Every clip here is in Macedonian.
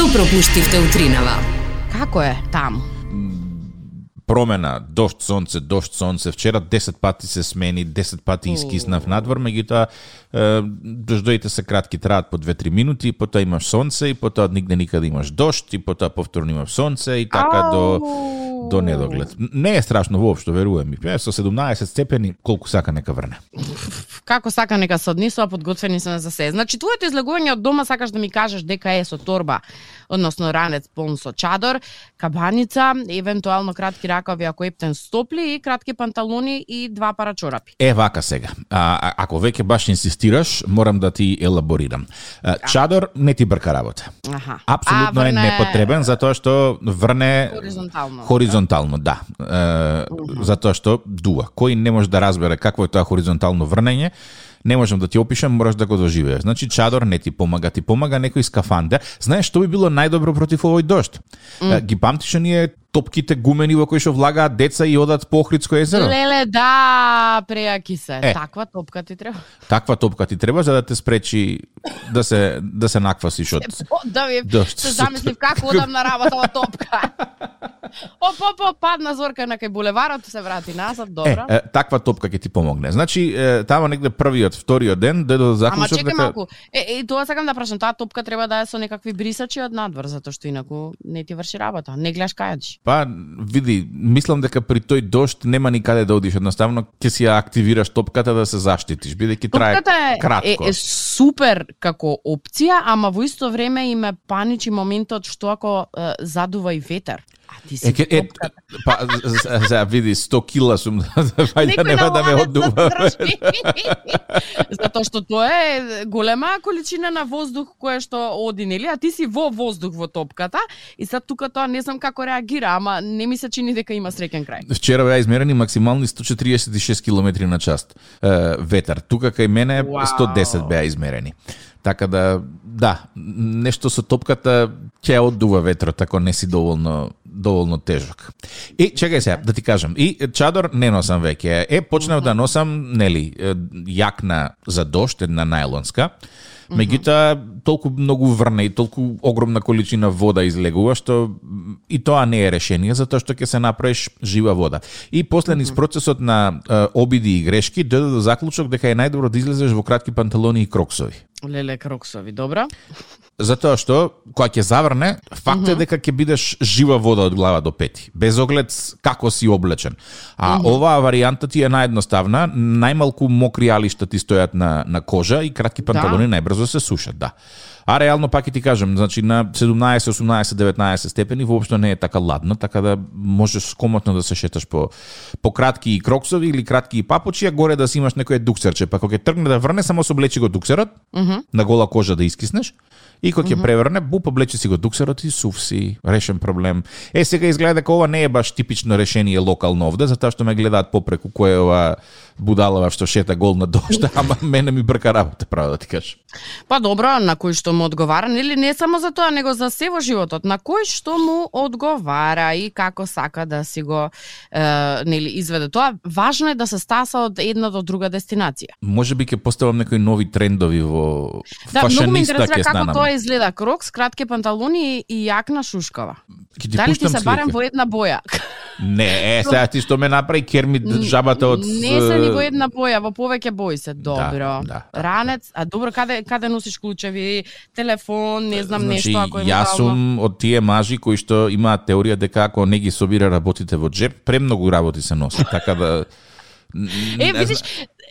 Што пропуштивте утринава? Како е таму? промена, дошт, сонце, дошт, сонце. Вчера 10 пати се смени, 10 пати искиснав надвор, меѓутоа дождоите се кратки, траат по 2-3 минути, потоа имаш сонце и потоа нигде никаде имаш дошт и потоа повторно имаш сонце и така до до недоглед. Не е страшно воопшто, верувам ми. Со 17 степени колку сака нека врне. Како сака нека се однесува, подготвени се за се. Значи твоето излегување од дома сакаш да ми кажеш дека е со торба, односно ранец полн со чадор, кабаница, евентуално кратки ракави ако ептен стопли и кратки панталони и два пара чорапи. Е вака сега. А, ако веќе баш инсистираш, морам да ти елаборирам. А, чадор не ти брка работа. Аха. Апсолутно А, е врне- непотребен затоа што врне Хоризонтално. Хоризонтално, да. Е, затоа што дува. Кој не може да разбере какво е тоа хоризонтално врнење, не можам да ти опишам, мораш да го доживееш. Значи чадор не ти помага, ти помага некој скафанде. Знаеш што би било најдобро против овој дожд? Mm. Ги памтиш оние топките гумени во кои што влагаат деца и одат по Охридско езеро? Леле, да, преаки се. Е. Таква топка ти треба. Таква топка ти треба за да те спречи да се да се наквасиш од да ви се замислив како одам на работа во топка. Оп, оп, оп, падна зорка на кај булеварот, се врати назад, Е, добро. е, таква топка ќе ти помогне. Значи, е, тама негде првиот, вториот ден, де до Ама заклучок чекај малку. Е, е, тоа сакам да прашам, таа топка треба да е со некакви брисачи од надвор, затоа што инаку не ти врши работа. Не гледаш кај одиш. Па, види, мислам дека при тој дожд нема никаде да одиш, едноставно ќе си ја активираш топката да се заштитиш, бидејќи трае е, кратко. е, е супер како опција, ама во исто време и ме паничи моментот што ако е, задува и ветер. А ти си Е, ке- е, па, з- види, 100 кила сум, вајда Некој нема да ме одува. Затоа што тоа е голема количина на воздух која што оди, нели? А ти си во воздух во топката и сад тука тоа не знам како реагира, ама не ми се чини дека има среќен крај. Вчера беа измерени максимални 146 км на час е, ветер. Тука кај мене Вау. 110 беа измерени. Така да, да, нешто со топката ќе оддува ветрот ако не си доволно доволно тежок. И чекај се, да ти кажам, и чадор не носам веќе. Е, почнав да носам, нели, јакна за дошт, една најлонска. Меѓутоа, толку многу врне и толку огромна количина вода излегува, што и тоа не е решение, затоа што ќе се направиш жива вода. И после низ процесот на обиди и грешки, дојде до заклучок дека е најдобро да излезеш во кратки панталони и кроксови. Леле кроксови, добро? Затоа што кога ќе заврне, факт е дека ќе бидеш жива вода од глава до пети, без оглед како си облечен. А оваа варијанта ти е наједноставна, најмалку мокри алишта ти стојат на на кожа и кратки панталони најбрзо се сушат, да. А реално пак и ти кажам, значи на 17, 18, 19 степени воопшто не е така ладно, така да можеш комотно да се шеташ по по кратки и кроксови или кратки и папучи, а горе да си имаш некој дуксерче, па кога ќе тргне да врне, само се облечи го дуксерот на гола кожа да искиснеш. И кога ќе преврне, буп облечи си го дуксерот и сув си, решен проблем. Е, сега изгледа дека ова не е баш типично решение локално овде, затоа што ме гледаат попреку кој е ова будалава што шета гол на дошта, ама мене ми брка работа, право да ти кажам. Па добро, на кој што му одговара, нели не само за тоа, него за се во животот, на кој што му одговара и како сака да си го е, нели изведе тоа. Важно е да се стаса од една до друга дестинација. Може би ќе поставам некои нови трендови во Да, многу ме интересира како станам. тоа изгледа. Крокс, кратки панталони и јакна шушкава. Дали ти се барем слика. во една боја? Не, е, сега ти што ме направи кермит жабата од Не се во една боја, во повеќе бои се. Добро. да, да. Ранец, а добро каде каде носиш клучеви, телефон, не знам Значи, нешто ако е јас сум од тие мажи кои што имаат теорија дека ако не ги собира работите во джеп, премногу работи се носи, така да Е, видиш,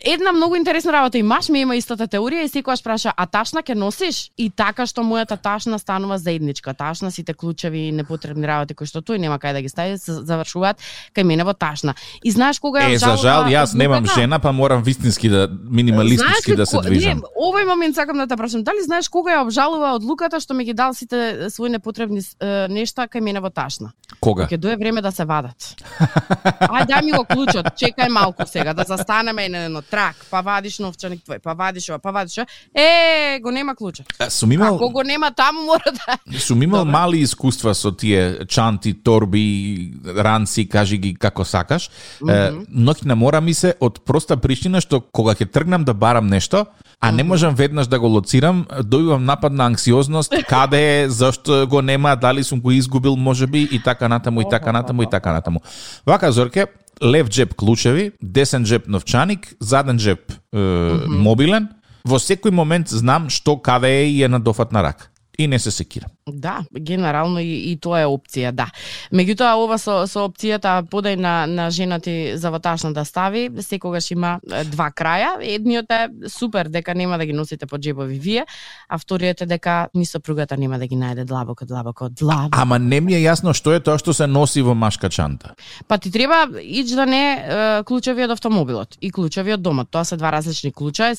една многу интересна работа и маш ми има истата теорија и секогаш праша, а ташна ќе носиш? И така што мојата ташна станува заедничка. Ташна сите клучеви и непотребни работи кои што тој нема кај да ги стави, се завршуваат кај мене во ташна. И знаеш кога Е, за жал, јас немам жена, па морам вистински да минималистички да се движам. Не, овој момент сакам да те прашам, дали знаеш кога ја обжалува одлуката што ми ги дал сите своји непотребни е, нешта кај мене во ташна? Кога? Ќе дое време да се вадат. Ај дај ми го клучот, чекај малку сега да застанеме еден од трак, па вадиш новчаник твој, па вадиш ова, па вадиш ова. Е, го нема клучот. Сум имал Ако го нема таму мора да Сум имал Добре. мали искуства со тие чанти, торби, ранци, кажи ги како сакаш. Mm -hmm. Ноќ на мора ми се од проста причина што кога ќе тргнам да барам нешто, а не можам веднаш да го лоцирам, добивам напад на анксиозност, каде е, зашто го нема, дали сум го изгубил можеби и така натаму и така натаму и така натаму. Вака Зорке, лев джеб клучеви, десен джеб новчаник, заден джеб е, мобилен. Во секој момент знам што каде е и е на дофат на рак. И не се секирам. Да, генерално и, и тоа е опција, да. Меѓутоа ова со со опцијата подај на на женати заваташна да стави, секогаш има два краја. Едниот е супер дека нема да ги носите по джебови вие, а вториот е дека ни сопругата нема да ги најде длабоко, длабоко, длабоко. Ама не ми е јасно што е тоа што се носи во машка чанта. Па ти треба ич да не е, клучеви од автомобилот и клучеви од домот. Тоа се два различни клуча е,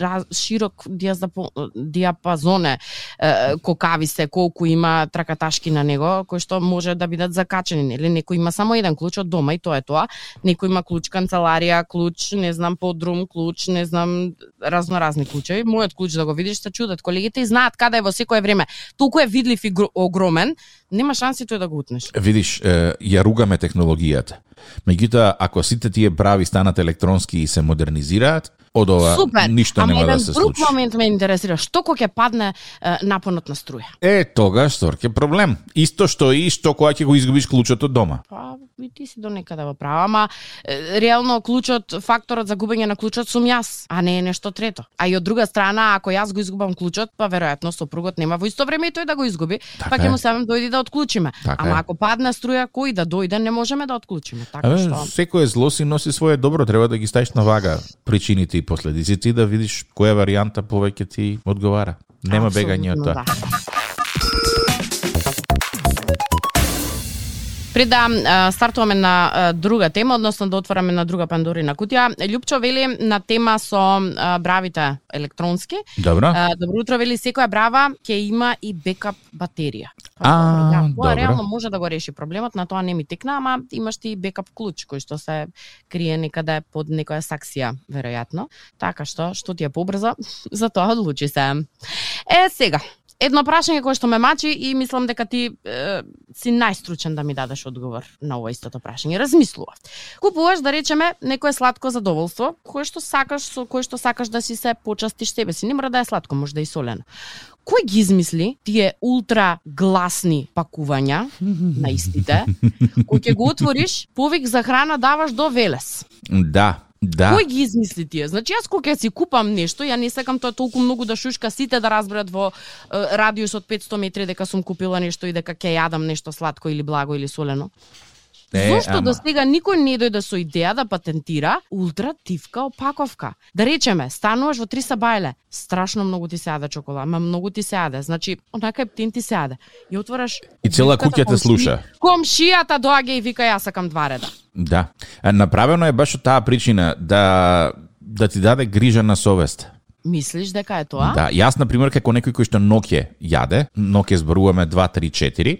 раз, широк диазапо, диапазон е е, кокави се колку има тракаташки на него кои што може да бидат закачени, нели? Некој има само еден клуч од дома и тоа е тоа. Некој има клуч канцеларија, клуч, не знам, подрум, клуч, не знам, разноразни клучеви. Мојот клуч да го видиш се чудат колегите и знаат каде е во секое време. Толку е видлив и огромен, нема шанси тој да го утнеш. Видиш, ја ругаме технологијата. Меѓутоа, ако сите тие прави станат електронски и се модернизираат, од ова Супер. ништо Ама нема да се друг случи. момент ме интересира. Што кога ќе падне е, напонот на струја? Е, тогаш сорке проблем. Исто што и што кога ќе го изгубиш клучот од дома. Па, и ти си до некаде во права, ама е, реално клучот, факторот за губење на клучот сум јас, а не е нешто трето. А и од друга страна, ако јас го изгубам клучот, па веројатно сопругот нема во исто време и тој да го изгуби, Така па ќе му севам дојди да отклучиме. Така ама е. ако падне струја, кој да дојде, не можеме да отклучиме. Така Абе, што секој зло си носи свое добро, треба да ги ставиш на вага причините и последиците и да видиш која варијанта повеќе ти одговара. Нема бегање од тоа. да. Пред да стартуваме на друга тема, односно да отвораме на друга Пандорина кутија, Лјупчо вели на тема со бравите електронски. Добро? Добро утро, вели секоја брава ќе има и бекап батерија. Па, А, добро, да, тоа реално може да го реши проблемот, на тоа не ми текна, ама имаш ти бекап клуч кој што се крие некаде под некоја саксија, веројатно. Така што, што ти е побрзо, за тоа одлучи се. Е, сега, едно прашање кое што ме мачи и мислам дека ти е, си најстручен да ми дадеш одговор на ова истото прашање. Размислува. Купуваш да речеме некое сладко задоволство, кое што сакаш со кое што сакаш да си се почастиш себе си. Не мора да е сладко, може да е солено. Кој ги измисли тие ултра гласни пакувања на истите, кој ќе го отвориш, повик за храна даваш до Велес. Да, да. Кој ги измисли тие? Значи јас кога ќе си купам нешто, ја не сакам тоа толку многу да шушка сите да разберат во радиус од 500 метри дека сум купила нешто и дека ќе јадам нешто сладко или благо или солено. Е, Зошто ама- до сега никој не дојде со идеја да патентира ултра тивка опаковка? Да речеме, стануваш во 300 бајле, страшно многу ти се јаде чокола, ама многу ти се јаде. Значи, онака ептин ти се јаде. И отвораш И цела куќа те слуша. Комшијата доаѓа и вика јас сакам два реда. Да. Направено е баш од таа причина да да ти даде грижа на совест. Мислиш дека е тоа? Да, јас на пример како некој кој што ноќе јаде, ноќе зборуваме 2 3 4.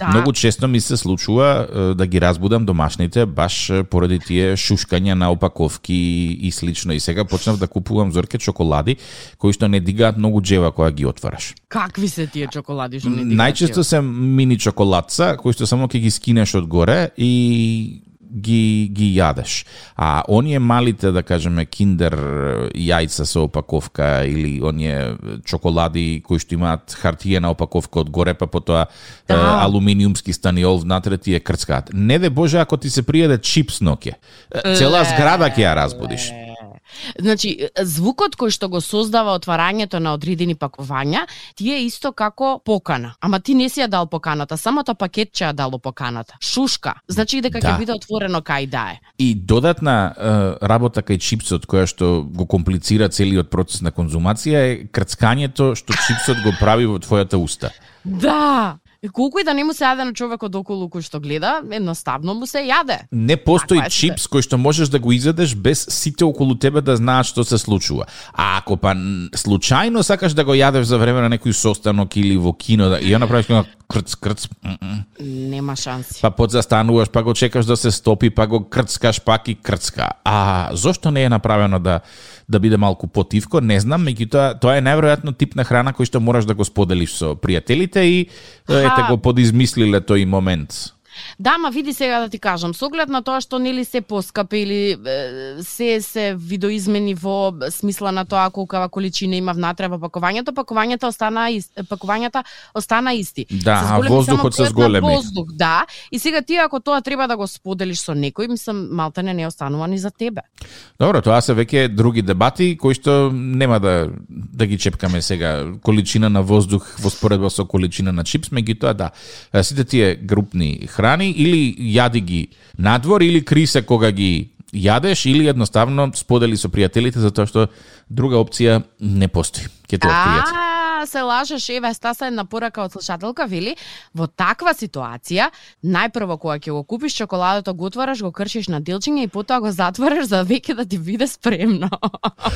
Да. Многу често ми се случува да ги разбудам домашните баш поради тие шушкања на опаковки и слично. И сега почнав да купувам зорке чоколади кои што не дигаат многу джева кога ги отвараш. Какви се тие чоколади што не ти Најчесто се мини чоколадца кои што само ќе ги скинеш од горе и ги ги јадеш. А оние малите, да кажеме, киндер јајца со опаковка или оние чоколади кои што имаат хартиена опаковка од горе, па потоа Да. е, алуминиумски станиол внатре тие крцкаат. Не де Боже ако ти се пријаде чипс ноќе. Цела зграда ќе ја разбудиш. Значи, звукот кој што го создава отварањето на одредени пакувања, ти е исто како покана. Ама ти не си ја дал поканата, самото пакетче ја дало поканата. Шушка. Значи дека Да. ќе биде отворено кај да е. И додатна е, работа кај чипсот која што го комплицира целиот процес на конзумација е крцкањето што чипсот го прави во твојата уста. Да. И колку и да не му се јаде на човекот околу кој што гледа, едноставно му се јаде. Не постои Таква е чипс кој што можеш да го изедеш без сите околу тебе да знаат што се случува. А ако па случајно сакаш да го јадеш за време на некој состанок или во кино да, и ја направиш како крц, крц. м-м. Нема шанси. Па подзастануваш, па го чекаш да се стопи, па го крцкаш пак и крцка. А зошто не е направено да да биде малку потивко, не знам, меѓутоа тоа е најверојатно тип на храна кој што мораш да го споделиш со пријателите и ете го подизмислиле тој момент. Да, ма види сега да ти кажам, со оглед на тоа што нели се поскапи или се се видоизмени во смисла на тоа колкава количина има внатре во пакувањето, пакувањето остана исти, пакувањата остана исти. Да, а воздухот се зголеми. Воздух, да. И сега ти ако тоа треба да го споделиш со некој, мислам малтене не останува ни за тебе. Добро, тоа се веќе други дебати кои што нема да да ги чепкаме сега количина на воздух во споредба со количина на чипс, меѓутоа да, сите тие групни храни или јади ги надвор или кри се кога ги јадеш или едноставно сподели со пријателите затоа што друга опција не постои. Ќе те откријат. А, се лажеш, еве, стаса една порака од слушателка, вели, во таква ситуација, најпрво кога ќе го купиш чоколадото, го отвараш, го кршиш на делчиња и потоа го затвориш за веќе да ти биде спремно.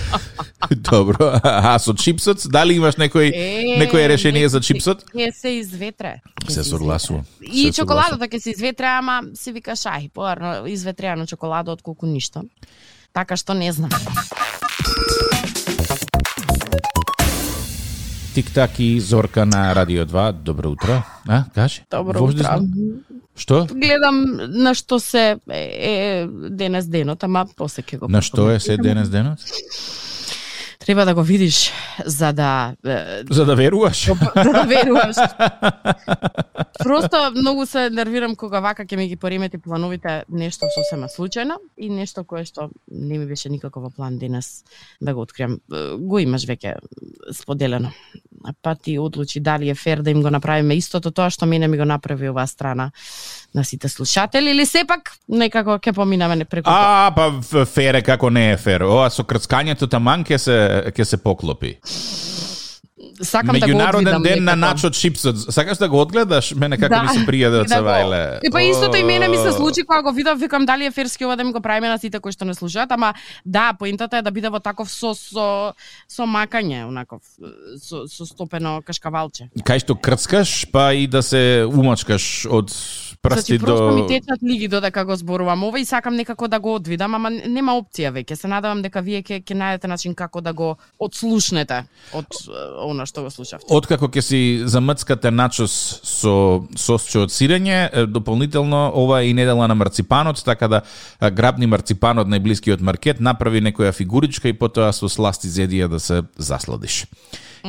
Добро, а со чипсот, дали имаш некој Е, некое решение за чипсот? Ќе се изветре. Се согласувам. И Се чоколадата ќе се изветре, ама си викаш ај, поарно изветреано чоколада од колку ништо. Така што не знам. Тик-так и Зорка на Радио 2. Добро утро. А, кажи? Добро Вожди утро. сме? Што? Гледам на што се е, е денес денот, ама после ќе го На што е се денес денот? Треба да го видиш за да За да веруваш? за да веруваш. Просто многу се нервирам кога вака ќе ми ги поремети плановите нешто сосема случајно и нешто кое што не ми беше никако во план денес да го откриам. Го имаш веќе споделено. Па ти одлучи дали е фер да им го направиме истото тоа што мене ми го направи оваа страна на сите слушатели или сепак некако ќе поминаме не преку. А, па фер е како не е фер. Ова со крцкањето таман ќе се ќе се поклопи. Сакам да го Меѓународен одвидам ден на начо чипсот. Сакаш да го одгледаш? Мене како Да, ми се пријаде од да Савајле. И па истото и мене ми се случи кога го видов, викам дали е ферски ова да ми го правиме на сите кои што не слушаат, ама да, поентата е да биде во таков со со со макање, онаков со со стопено кашкавалче. Кај што крцкаш, па и да се умачкаш од прсти Значи просто ми до... течат лиги додека го зборувам ова и сакам некако да го одвидам, ама нема опција веќе. Се надевам дека вие ќе ќе најдете начин како да го одслушнете од она што го слушавте. Откако ќе си замцкате начос со сосче од сирење, дополнително ова е и недела на марципанот, така да грабни марципан од најблискиот маркет, направи некоја фигуричка и потоа со сласти зедија да се засладиш.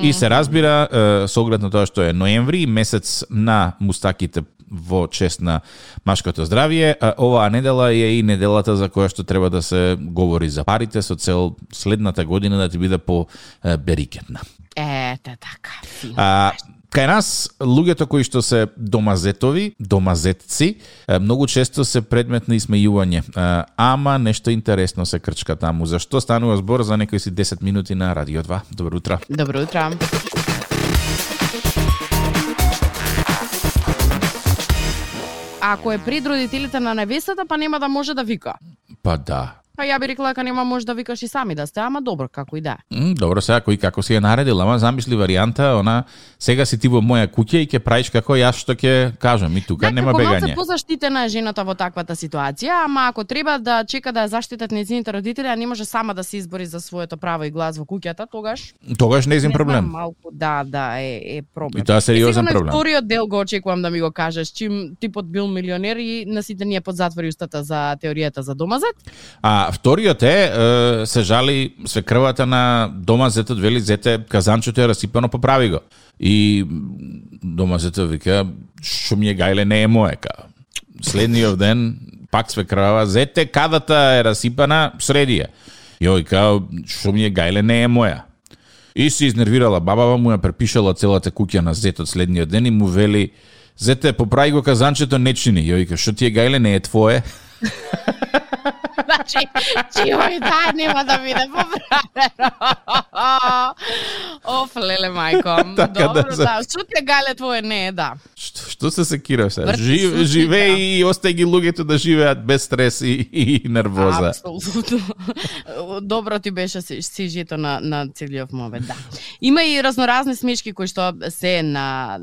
И се разбира, со оглед на тоа што е ноември, месец на мустаките во чест на машкото здравје, оваа недела е и неделата за која што треба да се говори за парите со цел следната година да ти биде по берикетна. Ете така. А, кај нас, луѓето кои што се домазетови, домазетци, многу често се предмет на исмејување. Ама нешто интересно се крчка таму. Зашто станува збор за некои си 10 минути на Радио 2? Добро утро. Добро утро. Ако е пред родителите на невестата, па нема да може да вика. Па да. Па ја би рекла дека нема може да викаш и сами да сте, ама добро, како и да. М, добро, сега кој како си ја наредил, ама замисли варијанта, она сега си ти во моја куќа и ќе правиш како јас што ќе кажам и тука нема како бегање. малце позаштитена е жената во таквата ситуација, ама ако треба да чека да ја заштитат незините родители, а не може сама да се избори за своето право и глас во куќата, тогаш Тогаш нејзин не знам, проблем. малку да, да е е проблем. И тоа е сериозен проблем. вториот дел го очекувам да ми го кажеш, чим типот бил милионер и на сите ние под затвори устата за теоријата за домазет. А вториот е, е, се жали свекрвата на дома зетот вели зете казанчето е расипано поправи го. И дома зетот вика што ми е гајле не е моја. ка. Следниот ден пак свекрва зете кадата е расипана среди ја. Јој као што ми е гајле не е моја. И се изнервирала бабава му ја препишала целата куќа на зетот следниот ден и му вели Зете, поправи го казанчето, не чини. Јој што ти е гајле, не е твое. Значи, чиој да нема да биде поправено. Оф, леле мајко. Така да Добро, да. Што ти е гале твое не е, да. Што, Што се секираш се? Жив, живе и остај ги луѓето да живеат без стрес и, и нервоза. Апсолутно. Добро ти беше си, жито на, на целиот момент, да. Има и разноразни смешки кои што се на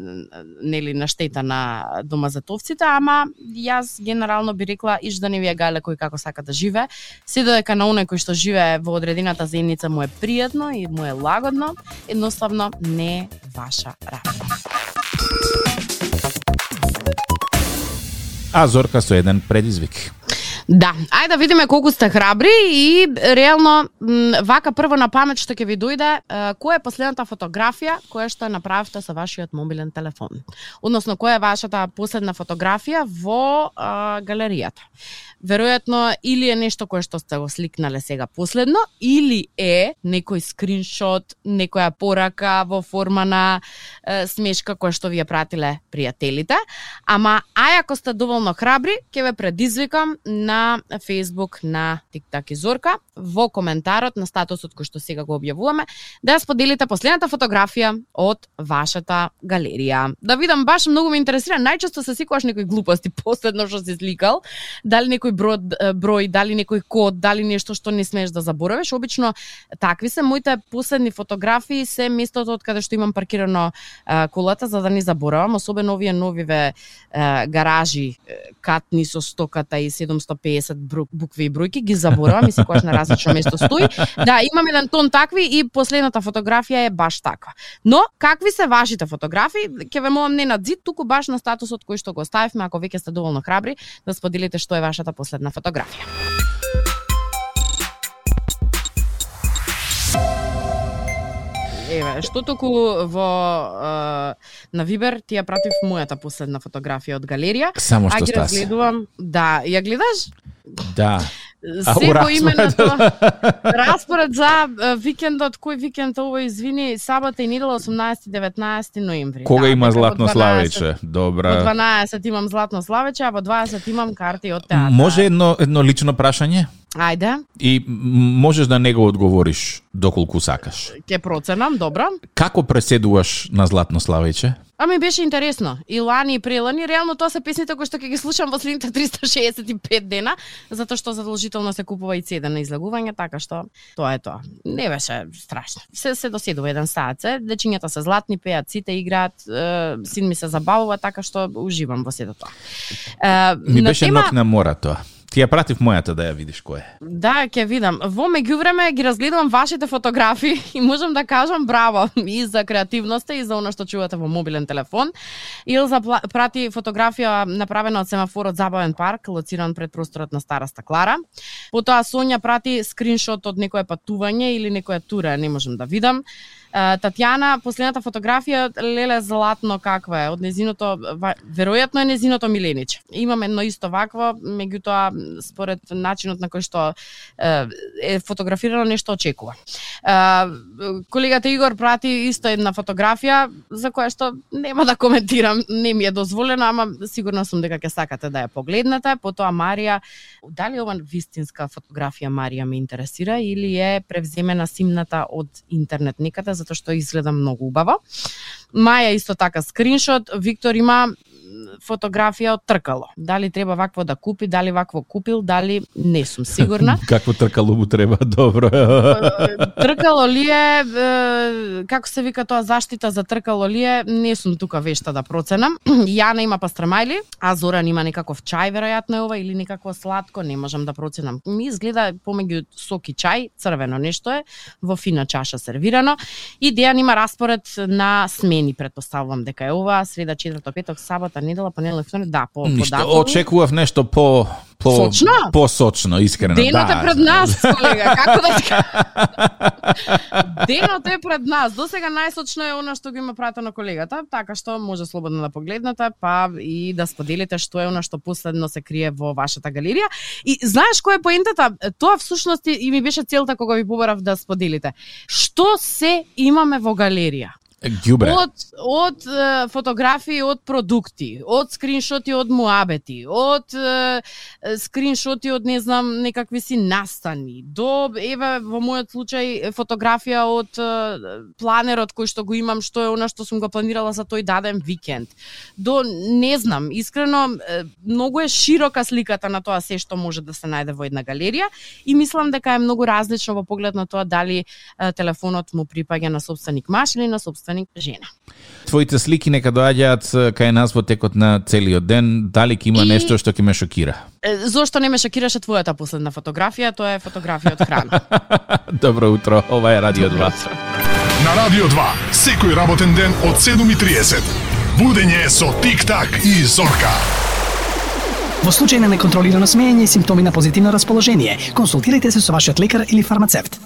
нели на штета на домазатовците, ама јас генерално би рекла иш да не ви е гале кој како сака да живе, се додека на оној кој што живее во одредената заедница му е пријатно и му е лагодно, едноставно не е ваша работа. А Зорка со еден предизвик. Да, ајде да видиме колку сте храбри и реално вака прво на памет што ќе ви дојде, која е последната фотографија која што направивте со вашиот мобилен телефон? Односно која е вашата последна фотографија во а, галеријата? веројатно или е нешто кое што сте го сликнале сега последно, или е некој скриншот, некоја порака во форма на е, смешка која што ви ја пратиле пријателите. Ама, ај ако сте доволно храбри, ќе ве предизвикам на на Facebook, на TikTok и Зорка, во коментарот на статусот кој што сега го објавуваме, да ја споделите последната фотографија од вашата галерија. Да видам, баш многу ме интересира, најчесто се секогаш некои глупости последно што си сликал, дали некој број, број, дали некој код, дали нешто што не смееш да заборавиш. Обично такви се моите последни фотографии се местото од каде што имам паркирано а, колата за да не заборавам, особено овие новиве а, гаражи катни со стоката и 750 букви и бројки ги заборавам и секогаш на различно место стои. Да, имам еден тон такви и последната фотографија е баш таква. Но какви се вашите фотографии? Ке ве молам не на зид, туку баш на статусот кој што го оставивме, ако веќе сте доволно храбри, да споделите што е вашата последна фотографија. Еве, што току во е, на Вибер ти ја пратив мојата последна фотографија од галерија. Само што стаси. разгледувам. Да, ја гледаш? Да. Се во име на тоа. Распоред за викендот, кој викенд ово извини, сабота и недела 18-19 ноември. Кога да, има Златно Славече? Добра. Во 12 имам Златно Славече, а во 20 имам карти од театар. Може едно едно лично прашање? Ајде. И можеш да не го одговориш доколку сакаш. Ке проценам, добро. Како преседуваш на Златно Славече? Ами беше интересно. И лани и прелани, реално тоа се песните кои што ќе ги слушам во следните 365 дена, затоа што задолжително се купува и CD на излагување, така што тоа е тоа. Не беше страшно. Се се доседува еден саат се, дечињата се златни, пеат, сите играат, е, син ми се забавува, така што уживам во сето тоа. Е, ми беше тема... ног на мора тоа. Ти ја пратив мојата да ја видиш кој е. Да, ќе видам. Во меѓувреме ги разгледувам вашите фотографии и можам да кажам браво и за креативноста и за она што чувате во мобилен телефон. Илза прати фотографија направена од семафорот Забавен парк, лоциран пред просторот на Стара Стаклара. Потоа Сонја прати скриншот од некое патување или некоја тура, не можам да видам. Татјана, последната фотографија леле златно каква е од незиното веројатно е незиното милениче. Имаме едно исто вакво, меѓутоа според начинот на кој што е фотографирано нешто очекува. Колегата Игор прати исто една фотографија за која што нема да коментирам, не ми е дозволено, ама сигурно сум дека ќе сакате да ја погледнете. Потоа Марија, дали ова вистинска фотографија Марија ме интересира или е превземена симната од интернет некаде затоа што изгледа многу убаво. Маја исто така скриншот, Виктор има фотографија од тркало. Дали треба вакво да купи, дали вакво купил, дали не сум сигурна. Какво тркало му треба? Добро. тркало ли е, како се вика тоа заштита за тркало ли е, не сум тука вешта да проценам. Јана има пастрамајли, а Зоран има некаков чај, веројатно е ова, или некакво сладко, не можам да проценам. Ми изгледа помеѓу сок и чај, црвено нешто е, во фина чаша сервирано. И Дејан има распоред на смени, предпоставувам дека е ова, среда, четврток, петок, сабота, недела, понеделник, вторник, да, по, Ништо, по очекував нешто по по сочно? По сочно, искрено. Денот да. е пред нас, колега, како да Денот е пред нас. До сега најсочно е она што го има пратено колегата, така што може слободно да погледнете, па и да споделите што е она што последно се крие во вашата галерија. И знаеш кој е поентата? Тоа всушност и ми беше целта кога ви побарав да споделите. Што се имаме во галерија? Гјубре. Од од е, фотографии од продукти, од скриншоти од муабети, од е, скриншоти од не знам некакви си настани, до еве во мојот случај фотографија од е, планерот кој што го имам, што е она што сум го планирала за тој даден викенд. До не знам, искрено е, многу е широка сликата на тоа се што може да се најде во една галерија и мислам дека е многу различно во поглед на тоа дали е, телефонот му припаѓа на собственик маш или на собственик жена. Твоите слики нека доаѓаат кај нас во текот на целиот ден, дали ќе има И- нешто што ќе ме шокира. Зошто не ме шокираше твојата последна фотографија? Тоа е фотографија од храна. Добро утро, ова е Радио 2. На Радио 2, секој работен ден од 7.30. Будење со Тик-так и Зорка. Во случај на неконтролирано смеење и симптоми на позитивно расположение, консултирайте се со вашиот лекар или фармацевт.